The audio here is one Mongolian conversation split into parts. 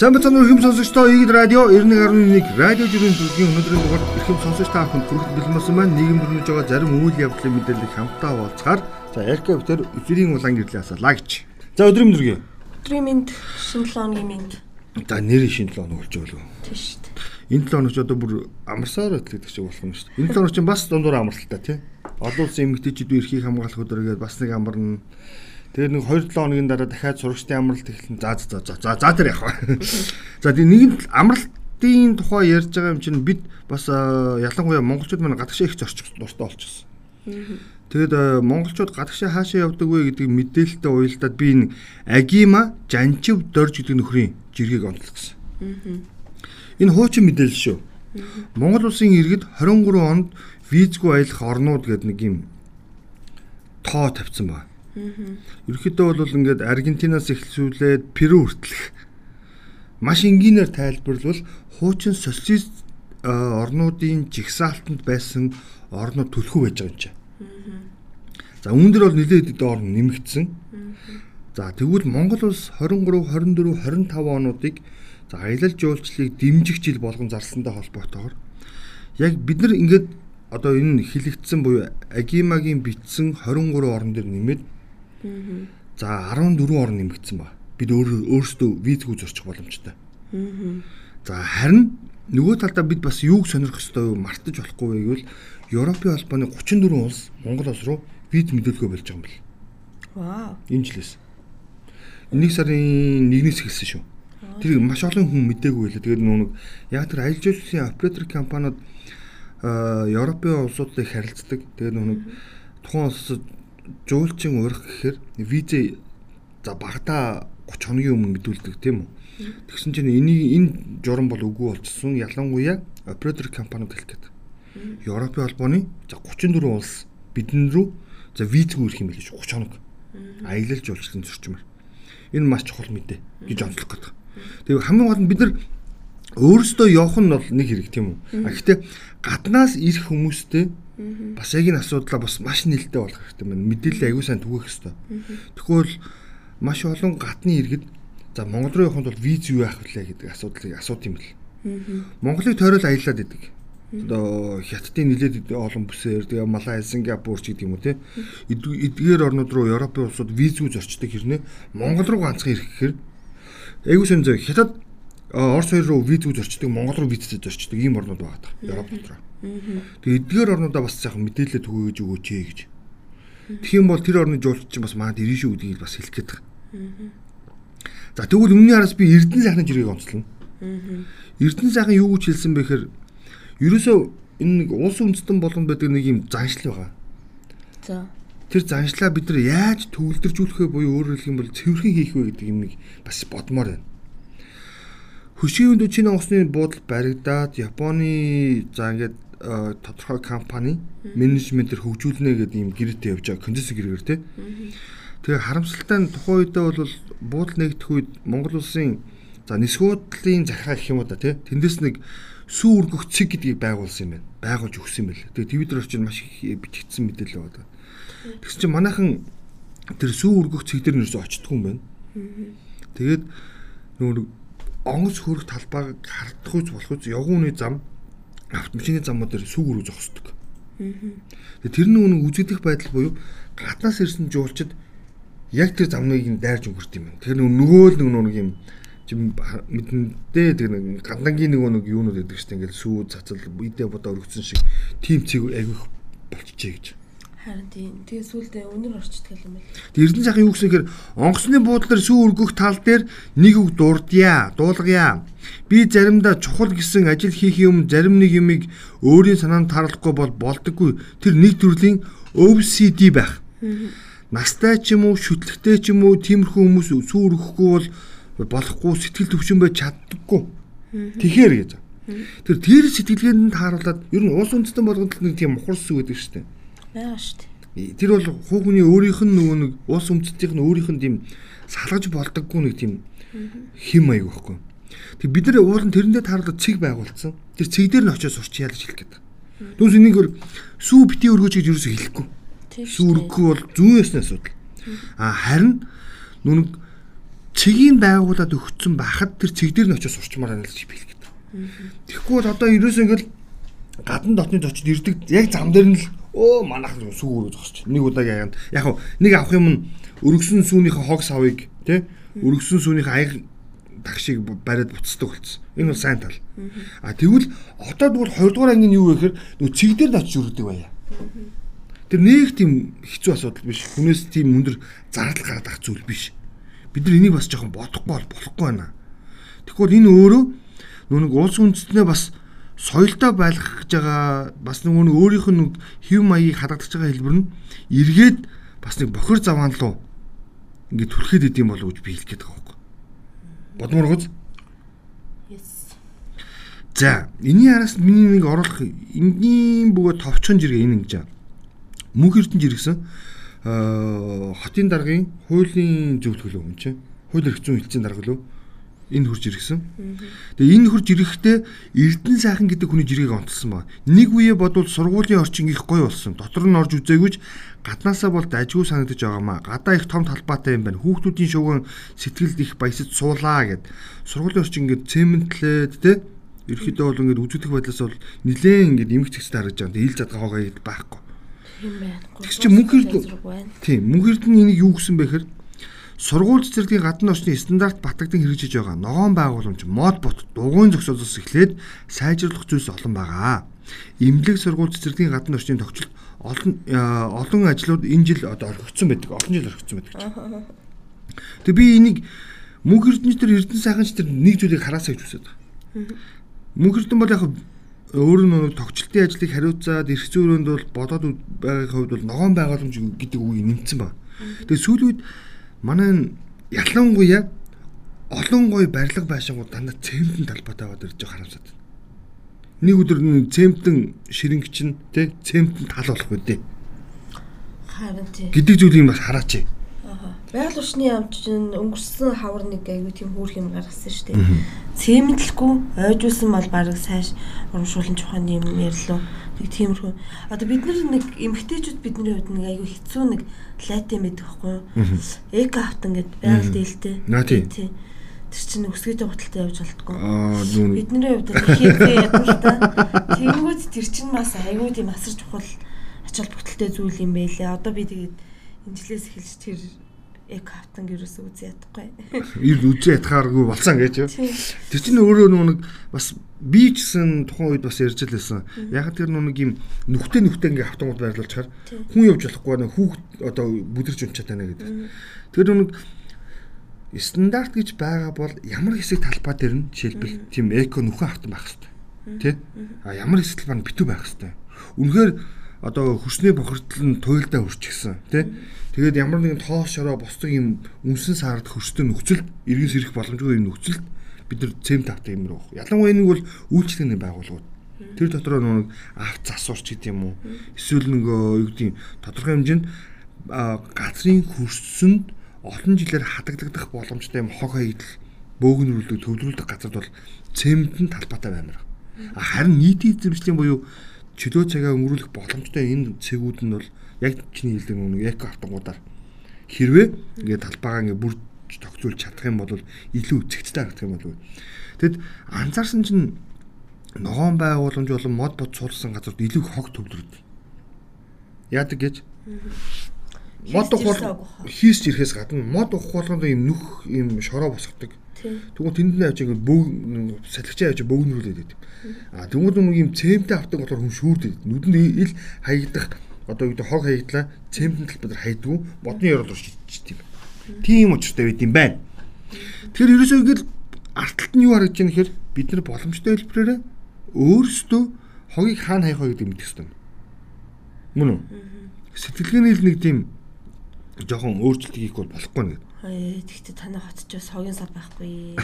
Сайн бацхан өрхөм сонсогчдоо Игэл радио 91.1 радио жүрийн төлгийн өнөөдрийн дугаар эрхэм сонсогч та бүхэнд хүргэж бэлмсэн маань нийгэм дүрмэж байгаа зарим үйл явдлын мэдээллийг хамтдаа уулзахаар за Эрка битэр эзэрийн улаан гэрлээ асаалаа гэж. За өдрийн мэдрэг. Өдрийн мэд шинэ 7 өдрийн мэд. За нэрийн шинэ 7 өнөг болж болов. Тийм шүү дээ. Энэ 7 өнөг ч одоо бүр амарсаар шиг болох юм шүү дээ. Энэ 7 өнөг чинь бас дундуур амралтаа тий. Олон улсын эмэгтэйчүүд эрхийг хамгаалах өдрөөр бас нэг амарна Тэгээд нэг 2-7 хоногийн дараа дахиад сурагчдын амралт эхэлнэ. За за за за за тэр явах. За тийм нэгэн амралтын тухай ярьж байгаа юм чинь бид бас ялангуяа монголчууд маань гадагшаа их зорчих дуртай болчихсон. Тэгээд монголчууд гадагшаа хаашаа явдаг вэ гэдэг мэдээлэлтэй уялдаад би энэ Агима Жанчив Дорж гэдэг нөхрийн жиргэг онцлог гэсэн. Энэ хуучин мэдээлэл шүү. Монгол улсын иргэд 23 онд визгүй аялах орнууд гэдэг нэг юм тоо тавьсан байна. Ерөнхийдөө бол ингээд Аргентинаас эхлүүлээд Перу хүртэлх маш энгийнээр тайлбарлавал хуучин социалист орнуудын жигсаалтанд байсан орнууд төлхөө байж байгаа юм чинь. За үүн дээр бол нэлээд хэдэн орн нэмэгдсэн. За тэгвэл Монгол улс 23, 24, 25 онуудыг за аялал жуулчлалыг дэмжих жил болгон зарлсантай холбоотойгоор яг бид нар ингээд одоо энэ хилэгдсэн буюу Агимагийн бичсэн 23 орн дээр нэмээд За 14 орн нэмэгдсэн ба. Бид өөр өөрсдөө визгүй зорчих боломжтой. За харин нөгөө талдаа бид бас юуг сонирхох ёстой вэ? Мартаж болохгүй вэ гэвэл Европын холбооны 34 улс Монгол улс руу виз мэдүүлгөө болж байгаа юм бэл. Вау. Энэ жилээс. Нэг сарын 1-ээс эхэлсэн шүү. Тэр маш олон хүн мдээгүй байлаа. Тэгээд нүг яг тэр аялал жуулчлалын оператор компаниуд Европын улсуудыг харилцдаг. Тэгээд нүг тухайн улсад жуулчин урих гэхээр виз за багада 30 хоногийн өмнө мэдүүлдэг тийм үү. Тэгсэн чинь энийг энэ журам бол үгүй болчихсон. Ялангуяа оператор компаниуд хэлэх гээд. Европын холбооны за 34 улс бидэн рүү за визгүй ирэх юм билээ шүү 30 хоног. Аялал жуулчлалын зөрчмөр. Энэ маш чухал мэдээ гэж онцлох гэдэг. Тэгээ хамгийн гол нь бид нар өөрөөсөө явах нь бол нэг хэрэг тийм үү. А гэхдээ гаднаас ирэх хүмүүстэй Бас яг энэ асуудлаа бас маш нэлээд болох хэрэгтэй байна. Мэдээлэл аягүй сайн түгэх хэрэгтэй. Тэгвэл маш олон гадны иргэд за Монгол руу явахын тулд виз юу яах вэ гэдэг асуудлыг асуух юм бэл. Монголыг тойрол аялаад идэг. Одоо хятадын нэлээд олон бүсээр тэгээ Малай, Сингапур ч гэдэг юм уу те. Эдгээр орнууд руу Европын улсууд визгүй зорчдог хэрнээ Монгол руу ганцхан ирэх гэхээр аягүй сайн зөв хятад Орос хоёр руу визгүй зорчдог, Монгол руу визтэй зорчдог ийм орнууд байгаа. Европ дотор. Тэгээ эдгээр орнуудаа бас сайхан мэдээлэл төгөө гэж өгөөч ээ гэж. Тэгэх юм бол тэр орны жуулч чинь бас маад ирэн шүү гэдгийг бас хэлэх гээд байгаа. За тэгвэл өмнө хараас би Эрдэнэ сайхны жиргэг онцлно. Эрдэнэ сайхан юу гэж хэлсэн бэ гэхээр ерөөсөө энэ нэг улс үндэстэн болгон байдаг нэг юм заншил байгаа. За. Тэр заншлаа бид нар яаж төвлөржүүлэх вэ буюу өөрөөр хэлэх юм бол цэвэрхэн хийх вэ гэдэг юм нэг бас бодмоор байна. Хөшийн дөчийн усны буудал баригдаад Японы за ингээд тодорхой компани менежментээр хөгжүүлнэ гэдэг юм гэрээтэй явж байгаа концесси гэрээр те. Тэгээ харамсалтай нь тухайн үедээ бол буудал нэгдэх үед Монгол улсын за нисгуудлын захиргаа гэх юм уу да те. Тэндээс нэг сүү үргөх цэг гэдгийг байгуулсан юм байна. Байгуулж өгсөн юм байна. Тэгээ твиттер орчин маш их бичигдсэн мэдээлэл байна. Тэгсэн чинь манайхан тэр сүү үргөх цэг дээр нэрсээ очтгүй юм байна. Тэгээд нөгөө онгоц хөрөх талбайг хардах үз болох үз явгууны зам автомашины замууд дээр сүүгүр зогсдог. Тэгээ тэр нүг үзэгдэх байдал буюу гаднаас ирсэн жуулчид яг тэр замыг нь дайрж өнгөрт юм. Тэр нөгөө л нэг юм мэдэндээ тэр нэг гандангийн нөгөө нэг юунууд гэдэг чинь ингээл сүү цацал идэ бодоо өргөцсөн шиг тим цэг айгүйх болчихжээ гэж. Харин тийм. Тэгээ сүулдэ өнөр орчдөг юм байл. Эрдэнэ сайхан юу гэсэн хэрэг онгоцны буудлаар сүү өргөх тал дээр нэг үг дурдъя, дуулгая. Би заримдаа чухал гэсэн ажил хийх юм зарим нэг юмыг өөрийн санаанд таарлахгүй бол болдоггүй. Тэр нэг төрлийн OCD байх. Настай ч юм уу, шүтлэгтэй ч юм уу, тиймэрхүү хүмүүс сүү өргөхгүй бол болохгүй сэтгэл төвшин байж чаддаггүй. Тэгэхээр гэж. Тэр тэр сэтгэлгээнд тааруулаад ер нь уус үндэстэн болгонд нэг тийм мухарс үг гэдэг шүү дээ байгаа шүү дээ. Тэр бол хуу хүний өөрийнх нь нөгөө нэг уус өмцтийнх нь өөрийнх нь тийм салгаж болдоггүй нэг тийм хим маяг байхгүй. Тэг бид нар уулын тэрэндээ таарлаад цэг байгуулсан. Тэр цэг дээр нь очиж сурч яалж хэлэх гээд. Дүүс энийг бол сүү бити өргөж гэж юусоо хэлэхгүй. Сүү өргөхгүй бол зүүн ясны асуудал. А харин нүг цэгийн байгуулад өгсөн байхад тэр цэг дээр нь очиж сурчмаар байна л гэж би хэлгээд. Тэгэхгүй бол одоо ерөөсөө ингээл гадна дотны очиж ирдэг яг зам дээр нь л өө манайх сүүгөрөө зогсож. Нэг удаагийн аянд яг хав нэг авах юм нь өргөсөн сүүнийхээ хог савыг тий өргөсөн сүүнийхээ аяг тагшийг бариад буцдаг болсон. Энэ бол сайн тал. А тэгвэл одоо тэгвэл 20 дугаар ангийн юу вэ гэхээр нөө цэг дээр нь очиж үрдэг байя. Тэр нэг тийм хэцүү асуудал биш. Хүнээс тийм өндөр зардал гараад ах зүйл биш. Бид нар энийг бас жоохон бодохгүй бол болохгүй байна. Тэгэхээр энэ өөрөө нүг улс үндэстнээ бас соёлтой байлгах гэж байгаа бас нөгөө нэг өөрийнх нь хэв маягийг хадгалж байгаа хэлбэр нь эргээд бас нэг бохир заваан руу ингээд түлхээд идэм болов гэж би хэлэх гээд байгаа байхгүй. Бодмор гоц. Yes. За, энэний араас миний нэг оруулах энгийн бөгөө товчхон жиргээ энэ гэж байна. Мөнх эрдэнэ жиргсэн аа хотын даргын хуулийн зөвлөлөө юм чинь. Хууль эрх зүйн хэлцээний дарга лөө энэ хурж иргсэн. Тэгээ энэ хурж ирэхдээ Эрдэнэ сайхан гэдэг хүний жиргэг онцлсан байна. Нэг үе бодвол сургуулийн орчин их гоё болсон. Дотор нь орж үзээгүйч гаднаасаа бол дажгүй санагдаж байгаамаа. Гадаа их том талбайтай юм байна. Хүүхдүүдийн шуган сэтгэлд их баясаж суулаа гэд. Сургуулийн орчин ингээд цемэнтлээд те ерөөхдөө бол ингээд үзэгдэх байдлаас бол нилээн ингээд эмх зэгцтэй харагдаж байгаа. Тэгээ ил задгаа хоогоо байхгүй. Тийм байна. Тэгс чи мөнх эрдэнэ. Тийм мөнх эрдэнэ энийг юу гэсэн бэ гэхээр сургууль цэцэрлэгийн гадны орчны стандарт батгдан хэрэгжиж байгаа ногоон байгууламж мод бот дугуйн зохицолоос эхлээд сайжруулах зүйлс олон байгаа. Имлэг сургууль цэцэрлэгийн гадны орчны тогтцолд олон э, олон ажлууд энэ жил одоо орхигдсон байдаг. Олон жил орхигдсон байдаг. Тэгээ би энийг мөнх эрдэнэ төр эрдэнэ сайханч төр нэг зүйлийг хараасаа гэж үсэд байгаа. Мөнх эрдэнэ бол яг өөр нь тогтчлтын ажлыг хариуцаад эрх зүйрөөнд бол бодоод байгаагийн хувьд бол ногоон байгууламж гэдэг үгийг нэмсэн ба. Тэгээ сүүлийн үед манай ялангуяа олон гой барилга байшингууд дандаа цементэн талбайтай аваад ирж байгаа харамсаад. байна. Нэг өдөр нь цементэн ширэнг чинь тий цементэн тал болох үедээ Харин тийм. гэдэг зүйлийг бас хараач. Аа. Байгаль орчны амт чинь өнгөрсөн хавар нэг аягүй тийм хөөх юм гаргасан шүү дээ. Цемэнтлэхгүй ойжулсан бол баг сайш урамшуулын чухааны юм ярьлаа. Нэг тиймэрхүү. Одоо бид нар нэг эмгтээчүүд бидний хувьд нэг аягүй хэцүү нэг латин байдаг байхгүй юу? Эко автан гэдэг байгаль дээлтэй. Наа тий. Тэр чинь өсгөөтэй гуталтай явж болтгоо. Бидний хувьд хийхээ та. Тэнгүүд тэр чинь бас аягүй тийм асар чухал ач холбогдолтой зүйл юм байлээ. Одоо би тэгээд энэ жилээс эхэлж тэр эко автан гэрээс үзээ ядахгүй. ир үзээ ятгааргүй болсон гэж юу. Тэр чинь өөрөө нэг бас би ч гэсэн тухайн үед бас ярьж л байсан. Яг тэр нэг юм нүхтэй нүхтэй ингээ чаар Тийм. хүн явж болохгүй нэ хүүхд одоо бүдэрч унчаад байна гэдэг. Тэр нөө нэг стандарт гэж байгаа бол ямар хэсэг талбай дээр нь жишээлбэл тийм эко нүхэн автан байх хэрэгтэй. Тэ? А ямар хэсэг талбай нь битүү байх хэрэгтэй. Үнэхээр одоо хөрсний бохирдол нь туйлдаа хөрчихсөн тий Тэгээд ямар нэгэн тоос шороо босдог юм үнсэн саард хөрстэй нөхцөлд эргэн сэрэх боломжгүй юм нөхцөлд бид нар цэм тавтай юм руу. Ялангуяа нэг бол үйлчлэгний байгууллагууд. Тэр дотор нэг авт засварч гэдэг юм уу? Эсвэл нөгөө юу гэдэг тодорхой хэмжээнд газрын хөрсөнд олон жилээр хадагдагдах боломжтой юм хог хаягдл бөөгнөрүүлдэг төвлөрүүлдэг газарт бол цементэн талбайтай баймар. А харин нийтийн эзэмшлийн буюу чөлөө цагаа өнгөрүүлэх боломжтой энэ цэгүүд нь бол яг чиний хэлдэг нэг эко автангуудаар хэрвээ ингээд талбайгаа ингээд бүр тогтцуулж чадах юм бол илүү эцэгцтэй харагдах юм болов. Тэгэд анзаарсан чинь ногоон байгууламж болон мод бод суулсан газарт илүү хог төвлөрдөг. Яадаг гэж мод ухвал хийсч ирэхээс гадна мод ухвалганд юм нүх юм шороо босгодог. Тэгвэл тэнд нь авч ингээд бөг салхичаа авч бөөгнөрүүлээд байдаг. А тэгвэл нэг юм цемтэй автаг болохоор хүн шүүрдэг. Нүдэнд ил хаягдах одоо юу гэдэг хог хаягдлаа цемтэн талбар хайдгүй модны yorол руу шийдчих юм. Тийм учиртай байд юм байна. Тэгэхээр ерөөсөө ингээд арталт нь юу харагдаж байна гэхээр бид нар боломжтой хэлбэрээр өөрсдөө хогийг хаана хаях вэ гэдэг мэдэх хэрэгтэй. Мөн үү? Сэтгэлгээний л нэг тийм жоохон өөрчлөлт хийх бол болохгүй нэг. Хөөе, тэгтээ танай хот ч бас хогийн сав байхгүй.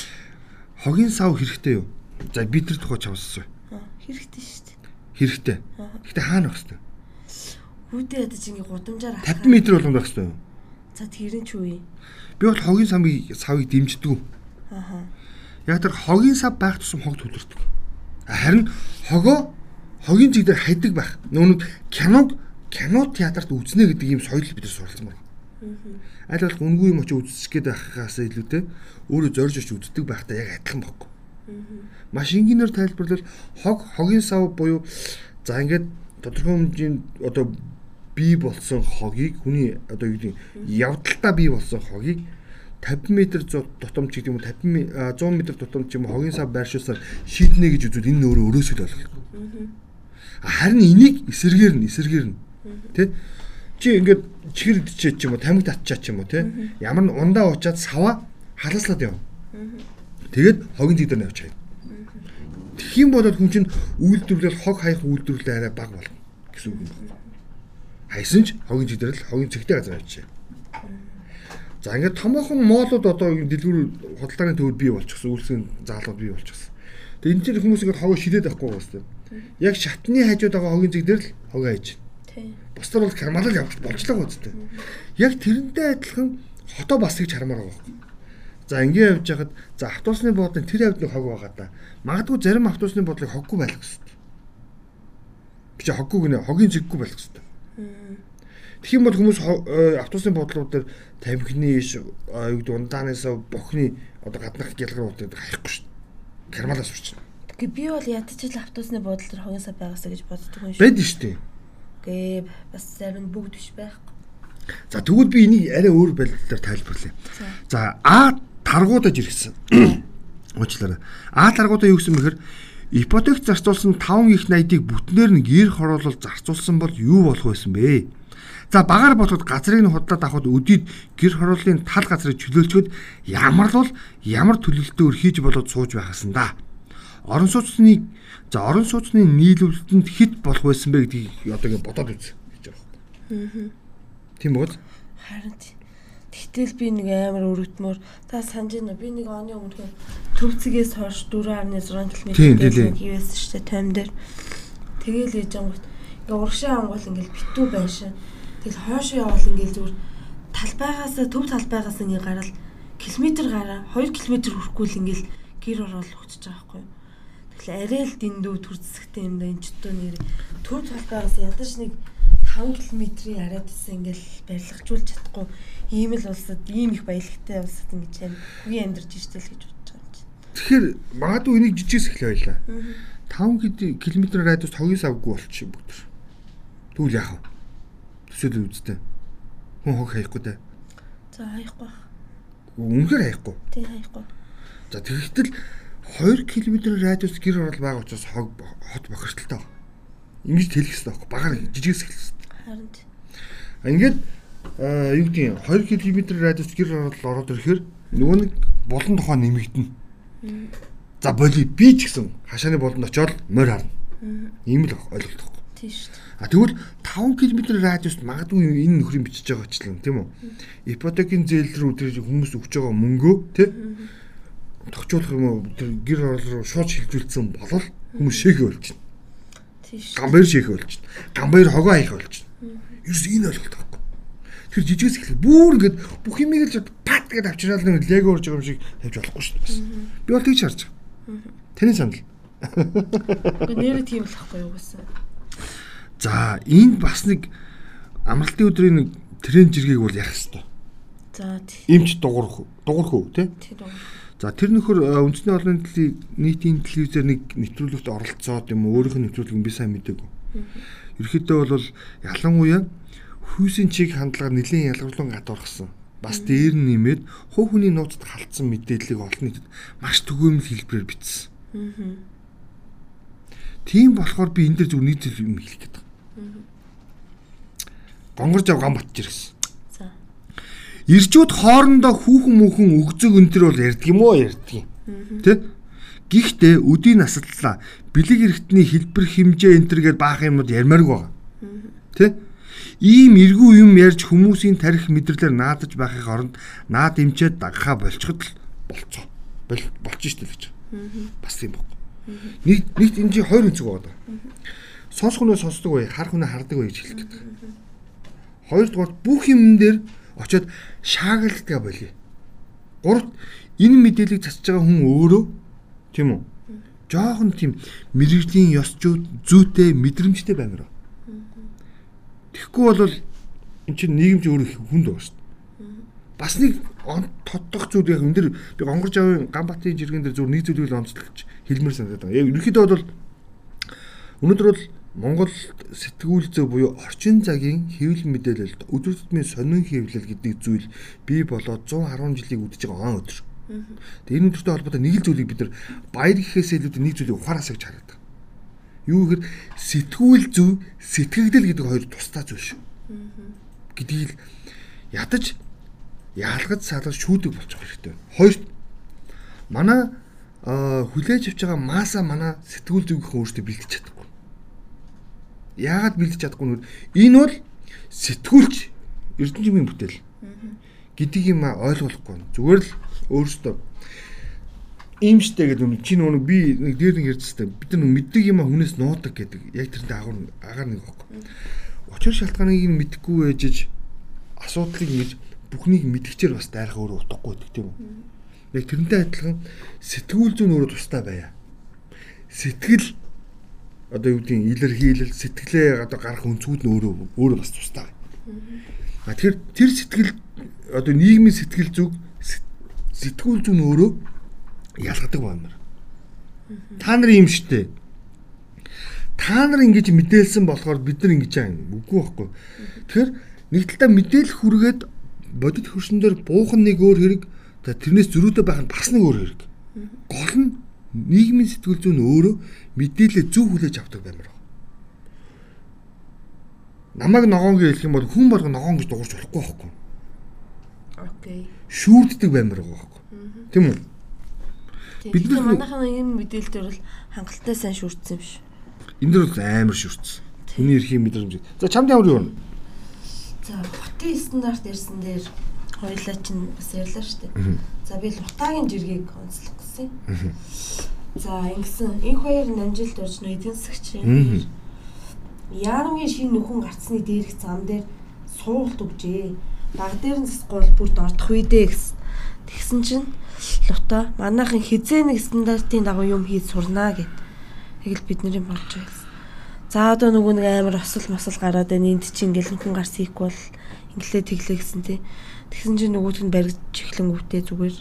Хогийн сав хэрэгтэй юу? За бид нар тухай чавссан. Хэрэгтэй шүү дээ. Хэрэгтэй. Гэхдээ хаана байх хэрэгтэй? Хүүдээ ядаж ингээ гудамжаар 50 м болгонд байх юу? За тэрэн ч үе. Би бол хогийн савыг савыг дэмждэг. Ааха. Яг тэр хогийн сав байх тусам хог төлөрдөг. Харин хогоо хогийн зэг дээр хайдаг байх. Нүүн киног кино театрт үзнэ гэдэг ийм соёл бид нар суралцсан байна. Аль болох үнгүй юм очиж үзчих гээд байхаас илүүтэй өөрөө зорж ич үздэг байхдаа яг адилхан баггүй. Маш энгийнээр тайлбарлал хог хогийн сав буюу за ингээд тодорхой хэмжээнд одоо бий болсон хогийг хүний одоо юу гэдэг явдалтаа бий болсон хогийг 50 м тутамч гэдэг юм уу 50 100 м тутамч юм хогийн сав байршуулсаар шийднэ гэж үзвэл энэ өөрөө өрөөсөө л болох. Харин энийг эсэргээр нь эсэргээр нь тий чи ингээд чихэр идчихээ ч юм уу тамиг татчаа ч юм уу тий ямар н ундаа уучаад сава халааслаад явна. Тэгээд хогийн зэг дээр нь явж хаяа. Тэгэх юм бол хүн чинь үйлдвэрлэл хог хаях үйлдвэрлэл арай баг болно гэсэн үг юм байна. Хайсан ч хогийн зэг дээр л хогийн зэгтэй газар авчаа. За ингээд томоохон моолууд одоо дэлгүүр худалдааны төвд бий болчихсон, үйлсийн заалууд бий болчихсон. Тэгээ энэ чинь хүмүүс ингээд хогоо ширээд байхгүй гоостой. Яг шатны хажууд байгаа хогийн зэг дээр л хогоо хайж. Бусдаар бол кармалал явж болчлаа гоостой. Яг тэрнтэй адилхан хотоо бас гэж хармаар байгаа байхгүй. За ингээд явж хахад за автобусны буудлын тэр явдлыг хог байгаа да. Магадгүй зарим автобусны буудлыг хоггүй байх гэсэн. Би чи хоггүй гинэ хогийн зэггүй байх гэсэн. Тэгэх юм бол хүмүүс э, автобусны буудлууд дээр тамхины иш юу гэдэг ундаанаас бохны одоо гаднах гялгарууд хаяхгүй шүү дээ. Кармалаас урч. Гэ би бол ядчил автобусны буудлын дээр хогоосаа байгаасаа гэж боддог юм шүү. Байд нь шүү дээ. Гэ бас зарим бүгд биш байхгүй. За тэгвэл би энийг арай өөр байдлаар тайлбарлая. За А таргуудаж ирсэн. Уучлаарай. А таргуудаа юу гэсэн бэхээр ипотек зарцуулсан 5 их 80-ыг бүтнээр нь гэр хороолол зарцуулсан бол юу болох байсан бэ? За багаар бодоход газрыг нь худлаад авахд өдийд гэр хорооллын тал газрыг чөлөөлчгöd ямар л ямар төлөлтөөр хийж болоод сууж байхсан да. Орон сууцны за орон сууцны нийлүүлэлтэнд хит болох байсан бэ гэдгийг одоо ингэ бодоод үз гэж байгаа юм. Тийм үү? Харин Тэгтэл би нэг амар өргөдмөр та санаж байна би нэг оны өмнө төвцгээс хойш 4.6 км хийвэсэн шүү дээ тайм дээр. Тэгээл ээж ангууд ингээ урагшаа ангуул ингээл битүү байшин. Тэгэл хойшоо явбал ингээл зүгээр талбайгаас төв талбайгаас ингээ гараад километр гараа 2 км хүрэхгүй л ингээл гэр ороод хөтж байгаа байхгүй юу. Тэгэхээр арай л дэндүү төр зэсгтэй юм да энэ ч тоо нэр төв талбайгаас ядаж нэг 5 км-ийн арайд гэсэн ингээл барилгажуулж чадахгүй ийм л улсад ийм их баялагтай улсад ингэж юм үе амьдарч ирсэн л гэж бодож байгаа юм чинь. Тэгэхээр магадгүй энийг жижигээс эхлэе байлаа. 5 км радиус хогийн савгүй болчих юм бүгд. Тэгвэл яах вэ? Төсөөлөл үзтээ. Хүн хог хаяхгүй дээ. За хаяхгүй. Үнэхээр хаяхгүй. Тий хаяхгүй. За тэгэхдээ 2 км радиус гэр орол байгаа учраас хог хот бохирдолтой байна. Ингэж тэлэх хэрэгтэй байхгүй. Багаар жижигээс эхэлсэн. Харин. Ингээд юу гэдэг 2 км радиус гэр ороод ирэхээр нөгөө нэг болон тухай нэмэгдэнэ. За боли би ч гэсэн хашааны болонд очиод морь харна. Ийм л ойлголт байхгүй. Тийм шүү дээ. А тэгвэл 5 км радиуст магадгүй энэ нөхрийн бичиж байгаа ч юм тийм үү? Ипотекийн зээл рүү тэр хүмүүс өгч байгаа мөнгөө тий тогтчуулах юм уу тэр гэр орол руу шууд шилжүүлсэн болол хүмүүс шээгээ болчихно. Тийм шүү. Гамбайр шээгээ болчихно. Гамбайр хогоо хаях болчихно. Ерөөс энэ ойлголт байхгүй. Тэр жижигээс эхлэх бүр ингээд бүх юмыг л пат гэдээ авчираад нэг лего урж байгаа юм шиг тавьж болохгүй шүү дээ. Би бол тийч харж байгаа. Таны санал. Гэхдээ нэр тийм болохгүй юу гэсэн. За энд бас нэг амралтын өдрийн нэг тренд жиргэг бол ярих хэрэгтэй. За тийм. Имч дуурах дуурах уу тий? Тийм дуурах. За тэр нөхөр үндэсний олон нийтийн нийтийн телевизээр нэг нэвтрүүлэгт оролцоод юм өөрийнх нь нэвтрүүлэг би сайн мэдээгүй. Ерхэдөө бол ялангуяа хүйсийн чиг хандлага нэлийн ялгарлан гадуурхсан. Бас дээр нь нэмээд хувь хүний нууцад халтсан мэдээллийг олон нийтэд маш төгөөмөл хэлбэрээр бичсэн. Тийм болохоор би энэ дээр зөв нэг зүйл юм хэлэх гээд байна. Гонгорж ав гам батж ирсэн. За. Ирчүүд хоорондоо хүүхэн мүхэн өгзөг өнтер бол ярьдаг юм уу ярьдаг юм. Тэ? Гэхдээ өдийн насаллаа бэлэг эргэтний хэлбэр хэмжээ энтергээд баах юмуд ярмаарг байгаа. Тэ? Ийм эргүү юм ярьж хүмүүсийн тарих мэдрэлээр наадаж байхын оронд наад эмчээд дагахаа болчиход л болцоо. Болч штэ л гэж. Бас юм баг. Нэг нэгт энэ чинь хоёр өнцөг байгаа. Сонсох хүнээ сонсдог бай, харах хүнээ хардаг бай гэж хэлэх гэдэг. Хоёрдугаар бүх юм дээр очиод шаагилдгаа болиё. Гуравт энэ мэдээллийг засаж байгаа хүн өөрөө тийм үү? Жохон тийм мэрэгжлийн ёсчүүд зүйтэй мэдрэмжтэй баймаар. Тэгэхгүй бол эн чинь нийгэмч өөрөө хүнд байгаа шүү дээ. бас нэг тоддох зүйл яг энэ дэр би гонгорж авын Ганбатын жиргэн дээр зөв нэг зүйлийг л онцлогч хэлмээр санагдаад байгаа. Яг ерөнхийдөө бол өнөөдөр бол Монгол сэтгүүл зөө буюу орчин цагийн хэвлэл мэдээлэлд өдөр тутмын сонин хэвлэл гэдэг зүйл бий болоод 110 жилийг үдэж байгаа он өдөр. Тэгээ энэ өдөртэй холбоотой нэг л зүйлийг бид нар баяр гэхээс илүү нэг зүйлийг ухаараас гэж хараад байгаа. Юу гэхээр сэтгүүл зөв сэтгэгдэл гэдэг хоёр тусдаа зүйл шүү. Гэдгийг ядаж яалгаж салгаж шүүдэг болчих хэрэгтэй. Хоёрт манай хүлээж авч байгаа маса манай сэтгүүл зүгийнхээ өөртөө бэлдэж чадахгүй Яагаад бэлдэж чадахгүй нөр энэ бол сэтгүүлч эрдэнэжмийн бүтээл гэдгийг юм ойлгохгүй. Зүгээр л өөрөөсөө ийм штэ гэдэг юм чи нүг би нэг дээр нэг ярьжстай бид нар мэддэг юм а хүнээс нуудаг гэдэг яг тэрнтэй агар агаар нэг байхгүй. Учир шалтгааныг нь мэдэхгүй байжж асуудлыг ингэж бүхнийг мэдгчээр бас дайрах өөрөө утгагүй гэдэг тийм үү. Яг тэрнтэй адилхан сэтгүүл зүйн өөрөө тустай байя. Сэтгэл одоо юу гэдгийг илэрхийлэл сэтгэлээ одоо гарах өнцгүүд нь өөрөө өөрөө бас тустай. А тэгэхээр тэр сэтгэл одоо нийгмийн сэтгэл зүг сэтгүүл зүйн өөрөө ялгадаг баймар. Та нар юм штэ. Та нар ингэж мэдээлсэн болохоор бид нар ингэж аа үгүй байхгүй. Тэгэхээр нэг талдаа мэдээлэл хүргээд бодит хөршин дээр буухан нэг өөр хэрэг тэрнээс зөрүүтэй байх нь бас нэг өөр хэрэг. Гол нь нийгмийн сэтгэл зүйн өөрөө мэдээлэл зөв хүлээж авдаг баймар байна. Намайг ногоон гэж хэлэх юм бол хүн болго ногоон гэж дуурч болохгүй байхгүй. Окей. Шүүрддэг баймар байхгүй. Тийм үү? Бид нар манайхаа энэ мэдээлэлээр бол хангалттай сайн шүүрдсэн юм биш. Энэ дөр бол амар шүүрдсэн. Хүний эрхийн мэдрэмж. За чамд ямар юу вэ? За хотын стандарт ирсэн дээр хоёлаа чинь бас ярьлаа шүү дээ. За би лутагийн жиргэг онцлох гэсэн. За ингэсэн энэ хоёр намжилт орж нөө эдийн засагч Яармын шин нөхөн гарцны дээрх зам дээр суулт өгжээ. Баг дээр нь засгуул бүрд ордох үедээ гэсэн. Тэгсэн чинь лута манайхын хизээ нэг стандартын дагуу юм хийж сурнаа гэд. Тэгэл бидний болж байгаа гэсэн. За одоо нөгөө нэг амар осол мосол гараад байна. Энд чинь ингээл нөхөн гарц хийхгүй бол инглээ тэглээ гэсэн тий. Тэгсэн чинь нөгөөт нь баригдж эхлэнгүүтээ зүгээр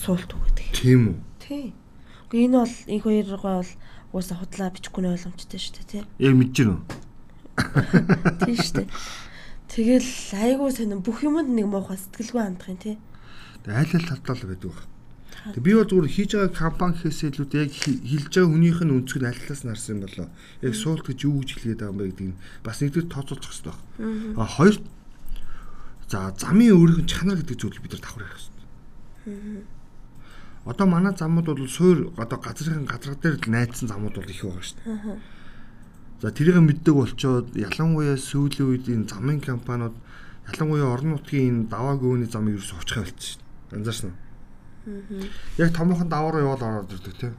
суулт өгöd. Тийм үү? Тий. Гэхдээ энэ бол энэ хоёроо бол уусаа худлаа бичихгүй нь ойлгомжтой шүү дээ, тий. Яг мэдэж байна уу? Тий шүү дээ. Тэгэл айгуу сонин бүх юмд нэг муухай сэтгэлгүй хандах юм тий. Тэг айл айл талдал байдаг баг. Тэг би бол зүгээр хийж байгаа компани гэхээс илүү яг хилж байгаа хүнийх нь өнцөг нь аль талаас нь харсан юм болоо. Яг суулт гэж юу гэж хэлгээд байгаа юм бэ гэдгийг бас нэгдүгээр тооцоолчих хэрэгтэй баг. А хоёр за замын өөрийнх нь чанар гэдэг зүйл бид нар давхар ярих хэрэгтэй. Одоо манай замууд бол суур одоо газрын газар дээр л найдсан замууд бол их байгаа шүү дээ. За тэрийг мэддэг болчоод ялангуяа сүүлийн үед энэ замын компаниуд ялангуяа орон нутгийн энэ даваа гөөний замыг ерөөс очихаа болчихсон шүү дээ. Анзаарсан уу? Яг томоохон даваараа яваал ороод ирдэг тийм.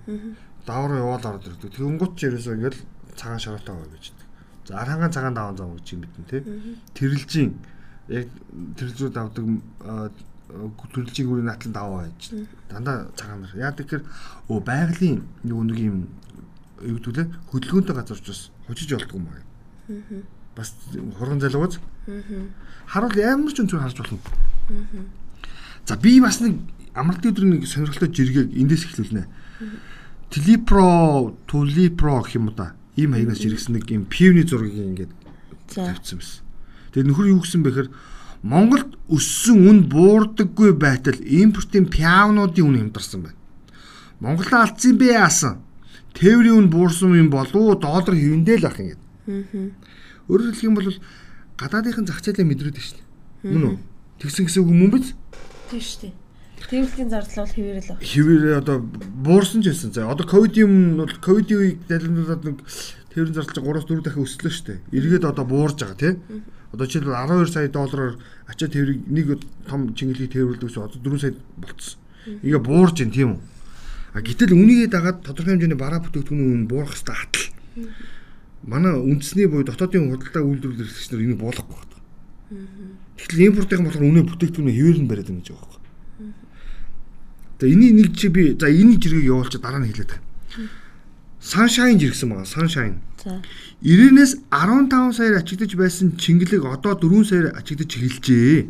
Даваараа яваал ороод ирдэг. Тэнгуут ч ерөөсөө ингээл цагаан шороотой байгаа гэж. За арангаан цагаан даваан зам гэж юм бидэн тийм. Тэрэлжийн яг тэрэлзүүд авдаг төрөлжийн үрийн натлан даваа байж дандаа цагаан нар. Яа тэгэхээр өө байгалийн нэг нэг юм юу гэдүүлээ хөдөлгөөнтэй газар ч бас хожиж болдгоо юм аа. Бас хурган залгууз. Харуул ямар ч өнцөөр харж болно. За би бас нэг амралтын өдрийн нэг сонирхолтой жиргэг эндээс эхлүүлнэ. Телипро, Тулипро гэх юм уу да. Ийм хаягнаас жиргсэн нэг юм пивний зургийг ингээд тавьчихсан байсан. Тэгээ нөхөр юу гэсэн бэхээр Монголд өссөн үн буурдаггүй байтал импортын пиавнуудын үн хямдарсан байна. Монголоо алдсан бэ яасан? Тээврийн үн буурсан юм болов уу? Доллар хэвэндээ л ах юм. Аа. Өөрөөр хэлэх юм бол гадаадынхын зах зээлээ мэдрээд байна шүү дээ. Мөн үү? Тэгсэн гэсэн үг мөн биз? Тийм шүү дээ. Тээврийн зардал бол хэвээрэл баг. Хэвээрээ одоо буурсан ч байсан. За одоо ковид юм бол ковидын үеийг залмуулаад нэг тээврийн зардал 3-4 дахин өслөө шүү дээ. Эргээд одоо буурж байгаа тийм. Одоо жишээлбэл 12 сая доллараар ачаа тээврийг нэг том чингэлийг тээвэрлдэг ус одоо 4 сая болцсон. Ингээ буурж ин тийм үү. А гэтэл үнийгээ дагаад тодорхой хэмжээний бараа бүтээгдэхүүний үн буурах хэвээр хатал. Манай үндэсний буюу дотоодын худалдаа үйлдвэрлэл эрхлэгч нар энийг буулгахгүй байна. Тэгэхээр импортын болохоор үнэ бүтээгдэхүүнээ хэвээр нь бариад байна гэж байгаа юм. За энийг нэг чи би за энийг жиргэг явуулчих дараа нь хэлээд. Sunshine жиргсэн байгаа. Sunshine. За. 90-ээс 15 саяар ачигдж байсан чингэлэг одоо 4 саяар ачигдж эхэлжээ.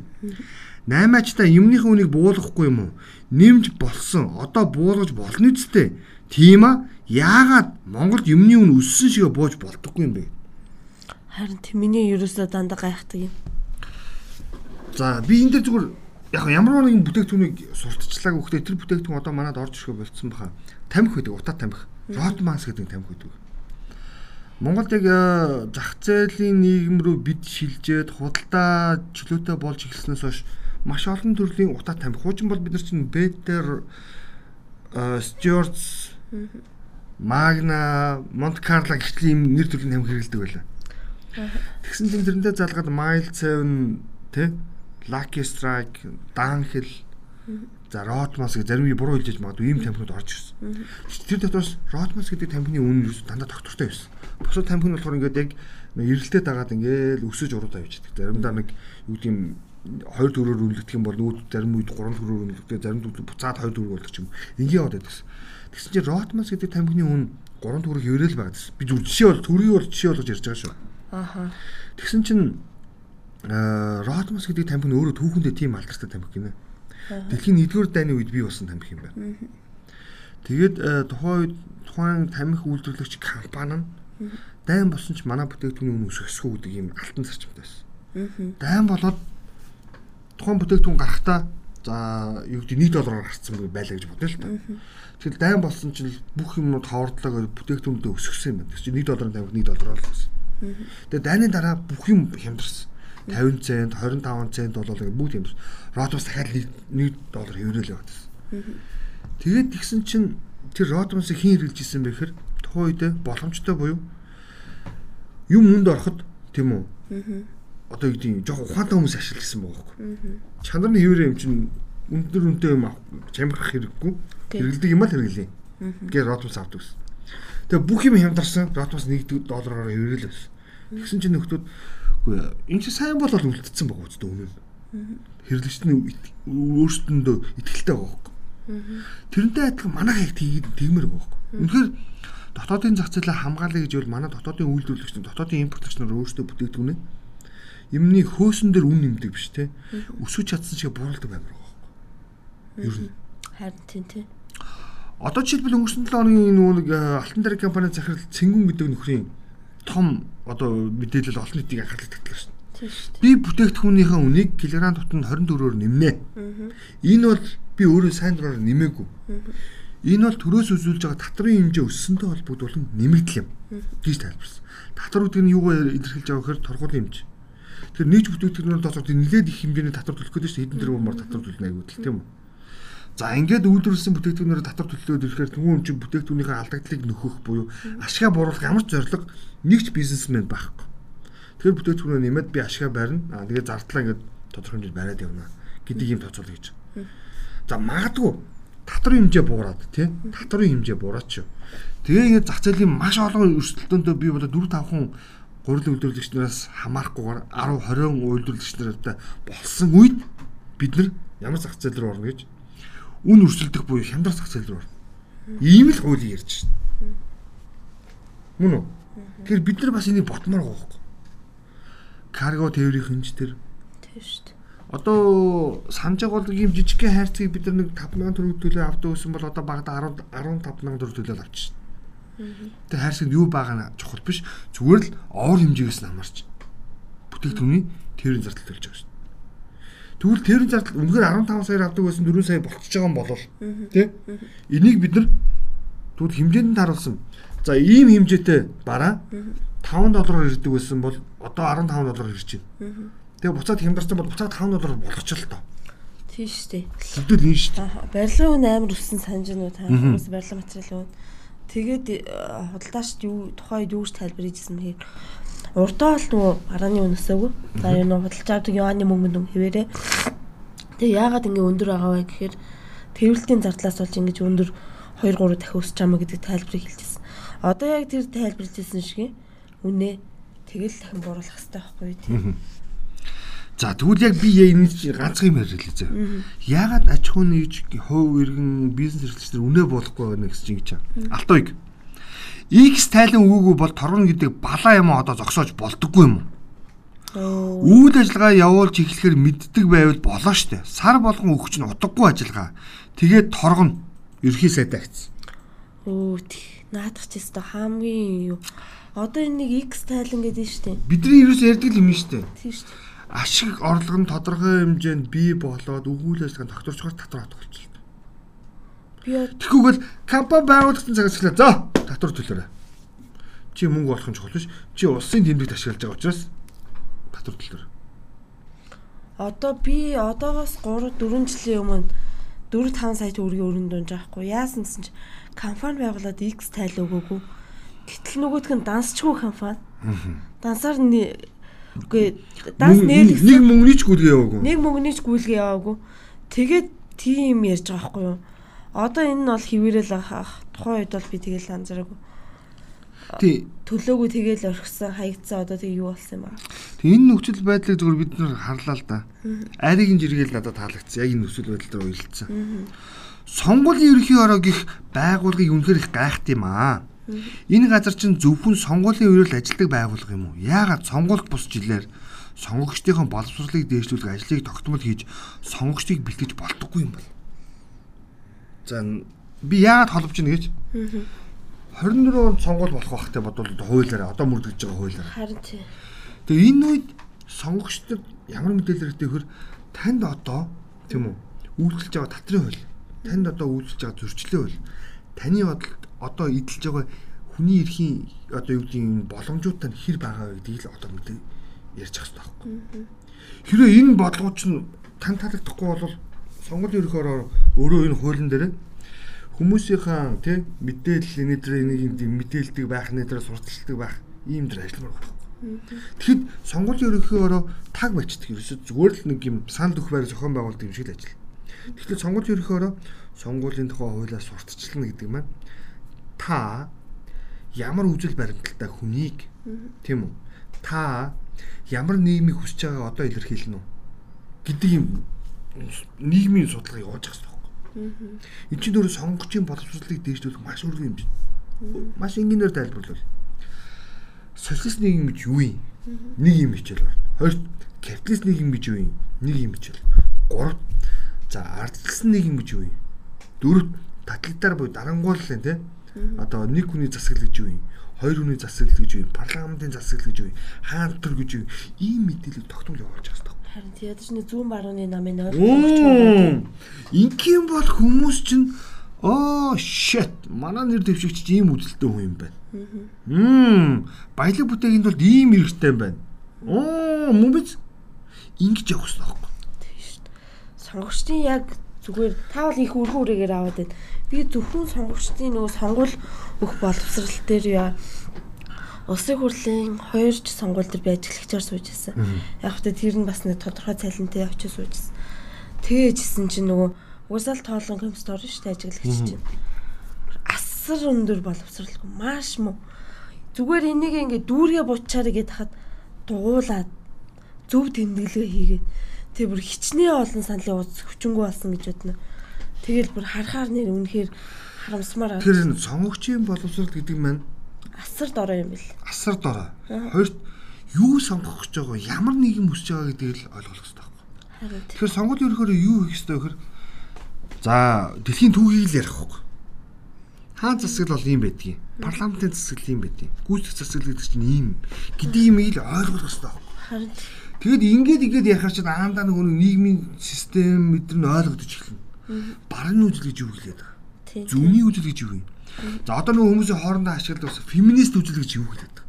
8-ачта юмныхын үнийг буулгахгүй юм уу? Нэмж болсон. Одоо буулгаж болно үсттэй. Тийм а. Яагаад Монголд юмны үн өссөн шигэ бууж болдоггүй юм бэ? Харин тийм миний ерөөсөө дандаа гайхдаг юм. За би энэ дээр зүгээр яг ямар нэгэн бүтээгдэхүүнийг сурталчлаагүй хөөхтэй тэр бүтээгдэхүүн одоо манад орж ирэхэ болцсон баха. Тамхи байдаг, утаа тамхи. Ротманс гэдэг тамхи байдаг. Монголд яг э, зах зээлийн нийгэм рүү бид шилжээд худалдаа чөлөөтэй болж эхэлснээс хойш маш олон төрлийн утаа тамхи. Хуучин бол бид нар чинь Better Stewards Magna, Monte Carlo гэх ийм нэр төрлийн тамхи хэрэгэлдэг байлаа. Тэгсэн чинь тэрнтэй залгаад Mild 7 тэ Lucky Strike, Downhill За Rotmos гэх зарим буруу хэлж магадгүй ийм тамхинууд орж ирсэн. Тэр дотроос Rotmos гэдэг тамхины үн юу дандаа тогтвортой байсан. Бусад тамхи нь болохоор ингээд яг эрэлтэд дагаад ингээд өсөж уруудаа явж байдаг. Заримдаа нэг юу гэдэг юм 2 төгрөөр үнэлэгдэх юм бол нүүд зарим үед 3 төгрөөр үнэлэгдэх, зарим үед буцаад 2 төгрөөр болдог юм. Ингээ яваад байсан. Тэгсэн чинь Rotmos гэдэг тамхины үн 3 төгрөг хэврээл байгаа гэсэн. Би зүр жишээ бол төргийг бол жишээ болгож ярьж байгаа шүү. Ааха. Тэгсэн чинь аа Rotmos гэдэг тамхи нь өөрөө түүхэндээ тийм алдартай тамхи гинэ. Дэлхийн 1-р дайны үед бий болсон тамхи юм байна. Тэгээд тухайн үед тухайн тамхи үйлдвэрлэгч компани нь дайн болсон ч манай бүтээгдэхүүний үн өсөхгүй гэдэг юм алтан зарчимтай байсан. Дайн болоод тухайн бүтээгдэхүүн гарахтаа за юу гэдэг 1 доллараар гарцсан байлаа гэж бодъё л та. Тэгэхээр дайн болсон чинь бүх юмнууд ховордлоо гэж бүтээгдэхүүнүүдээ өсгсөн юм байна. Чинь 1 долларын тамхи 1 доллараар л гэсэн. Тэгээд дайны дараа бүх юм хямдарсан. 50 цент, 25 цент болоо бүгд юм. Ротмос дахиад 1 доллар хэврээл яваад байсан. Тэгээд тэгсэн чинь тэр Ротмосыг хэн хэрэгжилж исэн бэ гэхээр тухайн үед боломжтой буюу юм үнд ороход тийм үү? Одоо юу гэдэг жоох ухаантай хүмүүс ашигласан байгаа байхгүй. Чанарны хэврээ юм чинь өндөр үнэтэй юм чамрах хэрэггүй. Хэрэгэлдэг юм аа хэрэглэе. Гээ Ротмос авдаг гэсэн. Тэгээ бүх юм хямдарсан. Ротмос 1 доллараар хэврээл байсан. Тэгсэн чинь нөхдүүд Үгүй энэ чи сайн болол үлдсэн байгаа үстэй үнэн. Хэрэглэгчдийн өөрсдөндөө ихтэлтэй байгаа хөөх. Тэрнтэй адилхан манай тэгээд тэгмэр байгаа хөөх. Үнэхээр дотоодын зах зээлээ хамгаалъя гэж бол манай дотоодын үйлдвэрлэгч нар дотоодын импортлогч нар өөрсдөө бүтээгдэхүүнээ юмны хөөсөн дээр үн нэмдэг биш те. Өсөж чадсан шиг бууралдаг баймар байгаа хөөх. Ер нь Харин тийм тийм. Одоо жишээлбэл өнгөрсөн 7 хоногийн нөгөө нэг алтан дариг компани захирал Цэнгүн гэдэг нөхрийн том одоо мэдээлэл олон нийтийг анхаарлыг дээ. Би бүтээгдэхүүнийхээ үнийг килограмм тутамд 24-оор нэмнэ. Энэ бол би өөрөө сайн дураар нэмээгүй. Энэ бол төрөөс үзүүлж байгаа татрын хэмжээ өссөнтэй холбогдуулан нэмэгдэл юм гэж тайлбарсан. Татвар гэдэг нь юугаар илэрхийлж байгаа гэхээр торгуулийн хэмжээ. Тэгэхээр нийт бүтээгдэхүүнээр дотор нэлээд их хэмжээний татвар төлөх гэдэг чинь хэдэн тэрбумаар татвар төлнө аягүй тийм үү? За ингээд үйлдвэрлэсэн бүтээгдэхүүнээр татвар төлөлөө ирэхээр түүн чинь бүтээгдэхүүнийхээ алдагдлыг нөхөх буюу ашгаа бууруулах ямар ч зорилго нэг ч бизнесмен байхгүй. Тэгэхээр бүтээгдэхүүнөө нэмээд би ашгаа барина. Аа тэгээд зардлаа ингээд тодорхой хэмжээнд бариад явна гэдэг юм тооцоолё гэж. За магадгүй татварын хэмжээ буураад тий татварын хэмжээ буураач шүү. Тэгээ ингээд зах зээлийн маш олон өрсөлдөөндөө би болоо 4 5 хүн гурил үйлдвэрлэгч нараас хамаарахгүйгээр 10 20 үйлдвэрлэгч нартай болсон үед бид нар ямар зах зээл рүү орно гэж үн өрсөлдөх буюу хямдрах зах зээл рүү орно. Ийм л хуулийг ярьж шин. Мөн үү? Тэгэхээр бид нар бас энийг ботмоор байгаа байхгүй. Карго тээврийн хинж тэр Тийм шүү дээ. одоо санаж байгаа бол ийм жижигхэн хайрцгийг бид нар нэг 5000 төгрөг төлөө авдаг гэсэн бол одоо багада 10 15000 төгрөг төлөө авчих шин. Тэгээ хайрцаг юу байгаа нь чухал биш. Зүгээр л овор хэмжээгээс нь хамаарч бүтээгдэхүүний тээврийн зардал төлж байгаа шин. Тэгвэл тээврийн зардал үнэхээр 15 саяар авдаг байсан 4 сая болчихж байгаа юм болол тий? Энийг бид нар тэгвэл хэмжээнд харуулсан. За ийм хэмжээтэй бараа 5 доллараар ирдэг байсан бол одоо 15 доллараар ирж байна. Тэгээ буцаад хямдарсан бол буцаад 5 доллар болох ч л тоо. Тийм шүү дээ. Хэдүүл энэ шүү дээ. Барилгын үн амар өссөн санаж уу та? Хүмүүс барилгын материалын үн. Тэгээд э, худалдаачд юу тухайд юу гэж тайлбар хийжсэн бэ? Урдаа бол нөгөө гарааны үн өсөөгүй. За юу нэг худалдаж авдаг юаны мөнгөнд үн хэвээрээ. Тэгээ яагаад ингэ өндөр байгаа вэ гэхээр тэрвэлтийн зардлаас болж ингэж өндөр 2 3 дахин өсч байгаа гэдэг тайлбарыг хэлжсэн. Одоо яг тэр тайлбарлажсэн шиг үнэ тэгэл дахин бууруулах хэрэгтэй байхгүй тийм. За тэгвэл яг би энэ ганцхан юм хэлээ зөө. Яагаад аж ахуй нэгж хувь иргэн бизнес эрхлэгчдэр үнэ болохгүй байна гэсэн чинь гэж. Алтойг. X тайлан үүгүй бол торгоно гэдэг балаа юм одоо зогсоож болдоггүй юм? Үйл ажиллагаа явуулж эхлэхээр мэддэг байвал болоо штэ. Сар болгон өгч нь утгагүй ажиллагаа. Тэгээд торгоно. Ерхий сайдаа гэсэн. Өө наадах ч ёстой хамгийн юу. Одоо энэ нэг X тайлан гэдэг нь штэ. Бидний ерөөс ярьдаг юм штэ. Тийм штэ. Ашиг орлого нь тодорхой хэмжээнд бий болоод үйл ажиллагаанд тогтворчгоор татвар авах болчихлоо. Би Тэгэхгүйгээр компани байгуулагдсан цагаас эхлээд за татвар төлөөрэй. Чи мөнгө олох нь чухал биш. Чи улсын тэмдэгт ашиглаж байгаа учраас татвар төлөөрэй. одоо би одоогоос 3 4 жилийн өмнө 4 5 сая төгрөгийн өрөнд дунж байхгүй. Яасан гэсэн чи компани байгуулад X тайл өгөөгүй. Гэтэл нөгөөх нь дансчгүй компани. Дансаар үгүй данс нээлгсэн. нэг мөнгөний ч гүйлгээ яваагүй. Нэг мөнгөний ч гүйлгээ яваагүй. Тэгээд тийм ярьж байгаа байхгүй юу? Одоо энэ нь бол хിവэрэл ах. Тухайн үед бол би тэгэл анзаараагүй. Тий. Төлөөгүй тэгэл орхисон, хаягдсан одоо тэг юу болсон юм аа? Тэг энэ нөхцөл байдлыг зөвхөн бид нар харлаа л да. Аригийн жиргэл надад таалагдсан. Яг энэ нөхцөл байдал дээр уялдсан. Сонгуулийн ерөнхий ороо гих байгууллагыг үнэхээр их гайхт юм аа. Энэ газар чинь зөвхөн сонгуулийн үеэр л ажилдаг байгууллага юм уу? Яагаад сонгуульд бус жилээр сонгогчдын боловсролыг дээшлүүлэх ажлыг тогтмол хийж сонгогчдыг бэлтгэж болдоггүй юм бол. За би яагаад холбож ийн гэж? 24 онд сонгуул болох байхтай бодвол хуулиараа одоо мөрдөгж байгаа хуулиараа. Харин тий. Тэгээ энэ үед сонгогчдод ямар мэдээлэл хэрэгтэй хөр танд одоо тийм үү үйлдэлж байгаа татрын хууль танд одоо үйлдэлж байгаа зөрчлийн хууль таны бодолд одоо эдэлж байгаа хүний эрхийн одоо юу гэдэг нь боломжуудтай нь хэр байгаа вэ гэдгийг л одоо мэдээ ярьж ах хэрэгтэй байхгүй. Хэрэв энэ бодлогоч нь тань таалагдахгүй бол сонгуулийн ерөнхөөр өөрөө энэ хуулийн дээр хүмүүсийнхаа тий мэдээлэл энэ дээр нэг юм мэдээлдэг байх нэ дээр сурталчилдаг байх ийм дэр ажилламаар байна. Тэгэхэд сонгуулийн ерөнхиөрөө таг бачдаг ерөөсөө зүгээр л нэг юм санал өгөх байр зохион байгуулалт юм шиг л ажил. Тэгэхээр сонгуулийн ерөнхиөрөө сонгуулийн тухай хуулиар сурталчилна гэдэг маань та ямар үзэл баримталтай хүнийг тийм үү? Та ямар нийгмийг хүсэж байгааг одоо илэрхийлнэ үү гэдэг юм нийгмийн судалгаа явуулж байгаа юм. Энд чинь өөрөө сонгогчийн боловсролыг дээшлүүлэх маш өргөн юм чинь. Маш энгийнээр тайлбарлавал социалист нийгэм гэж юу юм? Нэг юм хичээл байна. Хоёрт капиталист нийгэм гэж юу юм? Нэг юм хичээл. Гуравт за ардчилсан нийгэм гэж юу юм? Дөрөвт татлагдаар буй дарангууллын тий одоо нэг хүний засаг гэж юу юм? Хоёр хүний засаг гэж юу юм? Парламентын засаг гэж юу юм? хаан төр гэж юу юм? Ийм мэдээлэл тогтмол явуулж байгаа. Харин тий ядаж нэг зүүн барууны намын ойлгох юм. Ингийн бол хүмүүс чинь оо shit манай нэр дэвшигч ийм үзэлтэй хүн юм байна. Мм баялаг бүтээгийн тулд ийм эргэжтэй юм байна. Оо мөн биз ингэж явах хэрэгтэй байхгүй. Тий шүү дээ. Сонгогчдын яг зүгээр та бол их өргөн үрээгээр аваад байна. Би зөвхөн сонгогчдын нөгөө сонгуул өгөх боловсрал дээр яа Улсын хурлын хоёр ч сонгуул дээр би ажиглагчаар сууж байсан. Яг хөтэ тэр нь бас нэг тодорхой цалинтай очиж сууж байсан. Тэгээжсэн чинь нөгөө угсаал тоолон компьютер шүү дээ ажиглагч чинь. Асар өндөр боловсралгүй маш муу. Зүгээр энийг ингээд дүүргээ буучаарэ гэд хахад дугуулад зөв тэмдэглэгээ хийгээд тэг бүр хичнээн олон саналын уус хүчингү болсон гэж бодно. Тэгэл бүр харахаар нэр үнэхээр харамсмаар аа. Тэр сонгогчийн боловсрол гэдэг маань асар дорой юм бэл. асар дорой. Хоёрт юу сонгох гэж байгаа, ямар нийгэм хүсэж байгаа гэдгийг л ойлгох хэрэгтэй байхгүй. Тэгэхээр сонгуулийн ерөнхиөрөө юу хийх ёстой вэ гэхээр за дэлхийн түүхийг л ярих байхгүй. Хаан засаг бол ийм байдгийг. Парламентын засаг ийм байдгийг. Гүйцэтгэх засаг гэдэг чинь ийм гэдэг юмыг л ойлгох хэрэгтэй байхгүй. Харин. Тэгэд ингээд ингээд яхаар чинь аандаа нэг нийгмийн систем мэдэр нь ойлгогдож эхэлнэ. Барны үжил гэж юу хэлээд байгаа. Зөвний үжил гэж юу юм? За одоо нэг хүмүүсийн хоорондоо ашигладаг бас феминист үжил гэж юу хэлээд байгаа.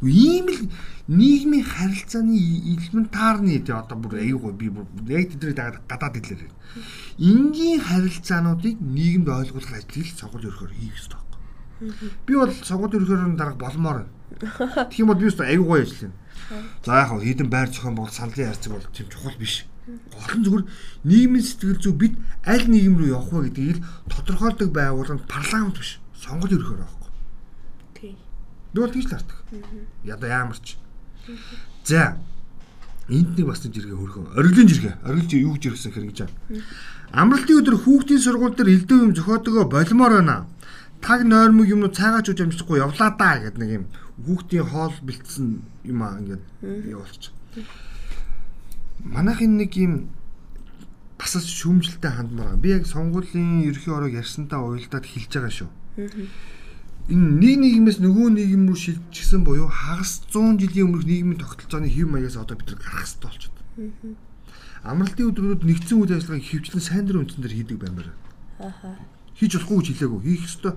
Гэхдээ ийм л нийгмийн харилцааны элементарны тий одоо бүр аюугүй би бүр яг тэдний гадаад хэлээр. Энгийн харилцаануудыг нийгэмд ойлгуулах ажлыг сонгол өрхөөр хийх хэрэгтэй байхгүй. Би бол сонгол өрхөөр дарга болмоор байна. Тэгэх юм бол би өстө аюугүй ажиллана. За яг хөө хідэн байр зохион бол саналын харьцаг бол тийм чухал биш. Нь зүгээр нийгмийн сэтгэл зүй бид аль нийгэм рүү явах вэ гэдгийг тодорхойлдог байгууллага нь парламент биш. Сонгол өрхөөр байхгүй. Тий. Бол тийж л хардаг. Ядаа ямар ч. За. Энд нэг бас нэг жиргээ хөрхөн. Ориглын жиргээ. Ориглж юу гэж ирсэн хэрэг гэж байна. Амралтын өдөр хүүхдийн сургууль дээр элдв юм зохиодгоо болмоор байна. Таг нойрмог юм уу цайгаач үж амжихгүй явлаа даа гэдэг нэг юм хүүхдийн хоол бэлдсэн юм аа ингээд явуулчих. Манайхын нэг юм бас шүүмжлэлтэй хандмаар. Би яг сонгуулийн ерхий орог ярьсантаа уялдаад хэлж байгаа шүү. Энэ нэг нийгмээс нөгөө нийгэм рүү шилжчихсэн буюу хагас 100 жилийн өмнөх нийгмийн тогтолцооны хэв маягаас одоо бид нар гарах хэрэгтэй болчиход. Амралтын өдрүүд нэгдсэн үйл ажиллагааг хөвчлэн сайн дурын үндсэн дээр хийдэг баймаар. Аха. Хийж болохгүй гэж хэлээгүй. Хийх ёстой.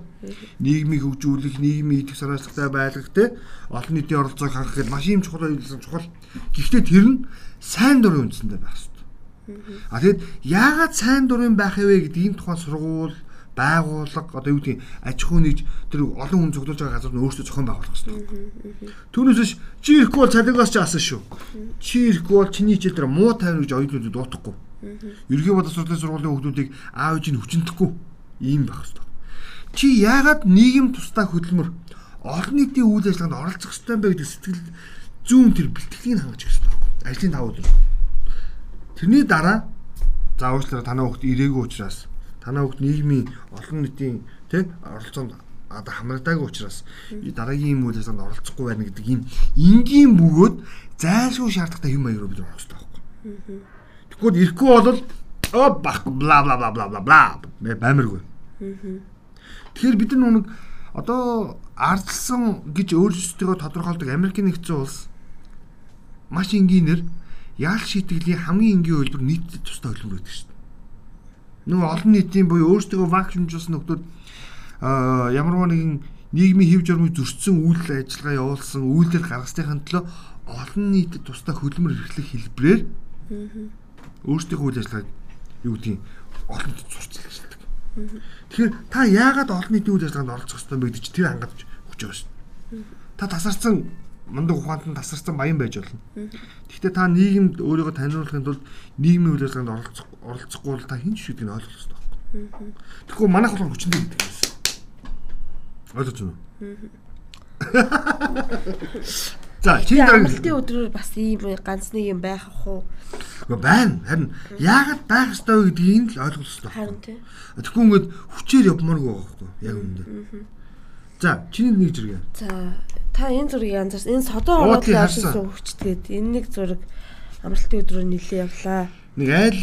Нийгмийг хөгжүүлэх, нийгмийн идэх санаачлагтай байлгах те олон нийтийн оролцоог хангах гэдэг маш юм чухал үйлсэн чухал. Гэхдээ тэр нь сайн дурын үндсэндээ байх ёстой. А тэгэд яагаад сайн дурын байх вэ гэдгийг тухайн сургууль байгууллага одоо юу гэдгийг аж ахуй нэгж тэр олон хүн цуглуулж байгаа газар нь өөрсдөө зохион байгуулах хэрэгтэй. Түүнээс биш чи ирэхгүй бол цалингаас ч асан шүү. Чи ирэхгүй бол чиний хичээл дээр муу тайван гэж оюутнууд дуутахгүй. Ерхий боловсролын сургуулийн хүүхдүүдийг аав ээж нь хүчнэхгүй ийм байх хэрэгтэй. Чи яагаад нийгэм тусдаа хөдөлмөр олон нийтийн үйл ажиллагаанд оролцох ёстой юм бэ гэдэг сэтгэл зүүн тэр бэлтгэлийг хангаж хэрэгтэй. Ажлын давуу тал. Тэрний дараа заавчлаараа танаа хүүхд ирээгүй учраас танаа хүүхд нийгмийн олон нийтийн тий оролцоонд одоо хамрагдаагүй учраас дараагийн юм үйл ажиллагаанд оролцохгүй байна гэдэг ийм энгийн бөгөөд зайлшгүй шаардлагатай юм аягаар бид орох хэрэгтэй байхгүй. Тэгвэл ирэхгүй бол оо бах бла бла бла бла бла бла баймиргүй. Тэгэхээр бид нар нэг одоо ардсан гэж өөрсдөө тодорхойлдог Америкийн нэгдсэн улс маш энгийнээр яал шийтгэлийн хамгийн энгийн үйлдвэр нийтэд тусдаа хөлбөр гэдэг шүү дээ. Нөгөө олон нийтийн буюу өөрсдөө вакуумжуулсан нөхдүүд аа ямарваа нэгэн нийгмийн хэв журмыг зөрчсөн үйл ажиллагаа явуулсан үйлдэл гаргасныхын төлөө олон нийтэд тусдаа хөлбөр эрхлэх хэлбэрээр өөрсдийнхөө үйл ажиллагааг юу гэдгийг олон нийтэд сурталчилдаг. Тэгэхээр та яагаад олон нийтийн үйл ажиллагаанд оролцох ёстой бэ гэж тэр хангаж өгч байгаа шүү дээ. Та тасарсан мундаг ухаанд нь тасарсан баян байж болно. Гэхдээ та нийгэмд өөрийгөө таниулахын тулд нийгмийн үйл ажиллагаанд оролцох оролцохгүй бол та хэн ч шийдгийг ойлгох ёстой байхгүй. Тэгэхгүй манайх бол хүчтэй гэдэг юм. Ойлгож байна уу? За, чи амралтын өдрөөр бас ийм ганц нэг юм байх ах уу? Гэхдээ байна. Харин яагаад байх ёстой вэ гэдгийг л ойлгох ёстой. Харин тий. Тэгэхгүй ингээд хүчээр явмааргүй байхгүй яг үүндээ. За, чиний нэг зэрэг. За, та энэ зургийг анзаарс. Энэ содоо ороод авсан хүчтэйд энэ нэг зураг амралтын өдрөөр нилээ явлаа. Нэг айл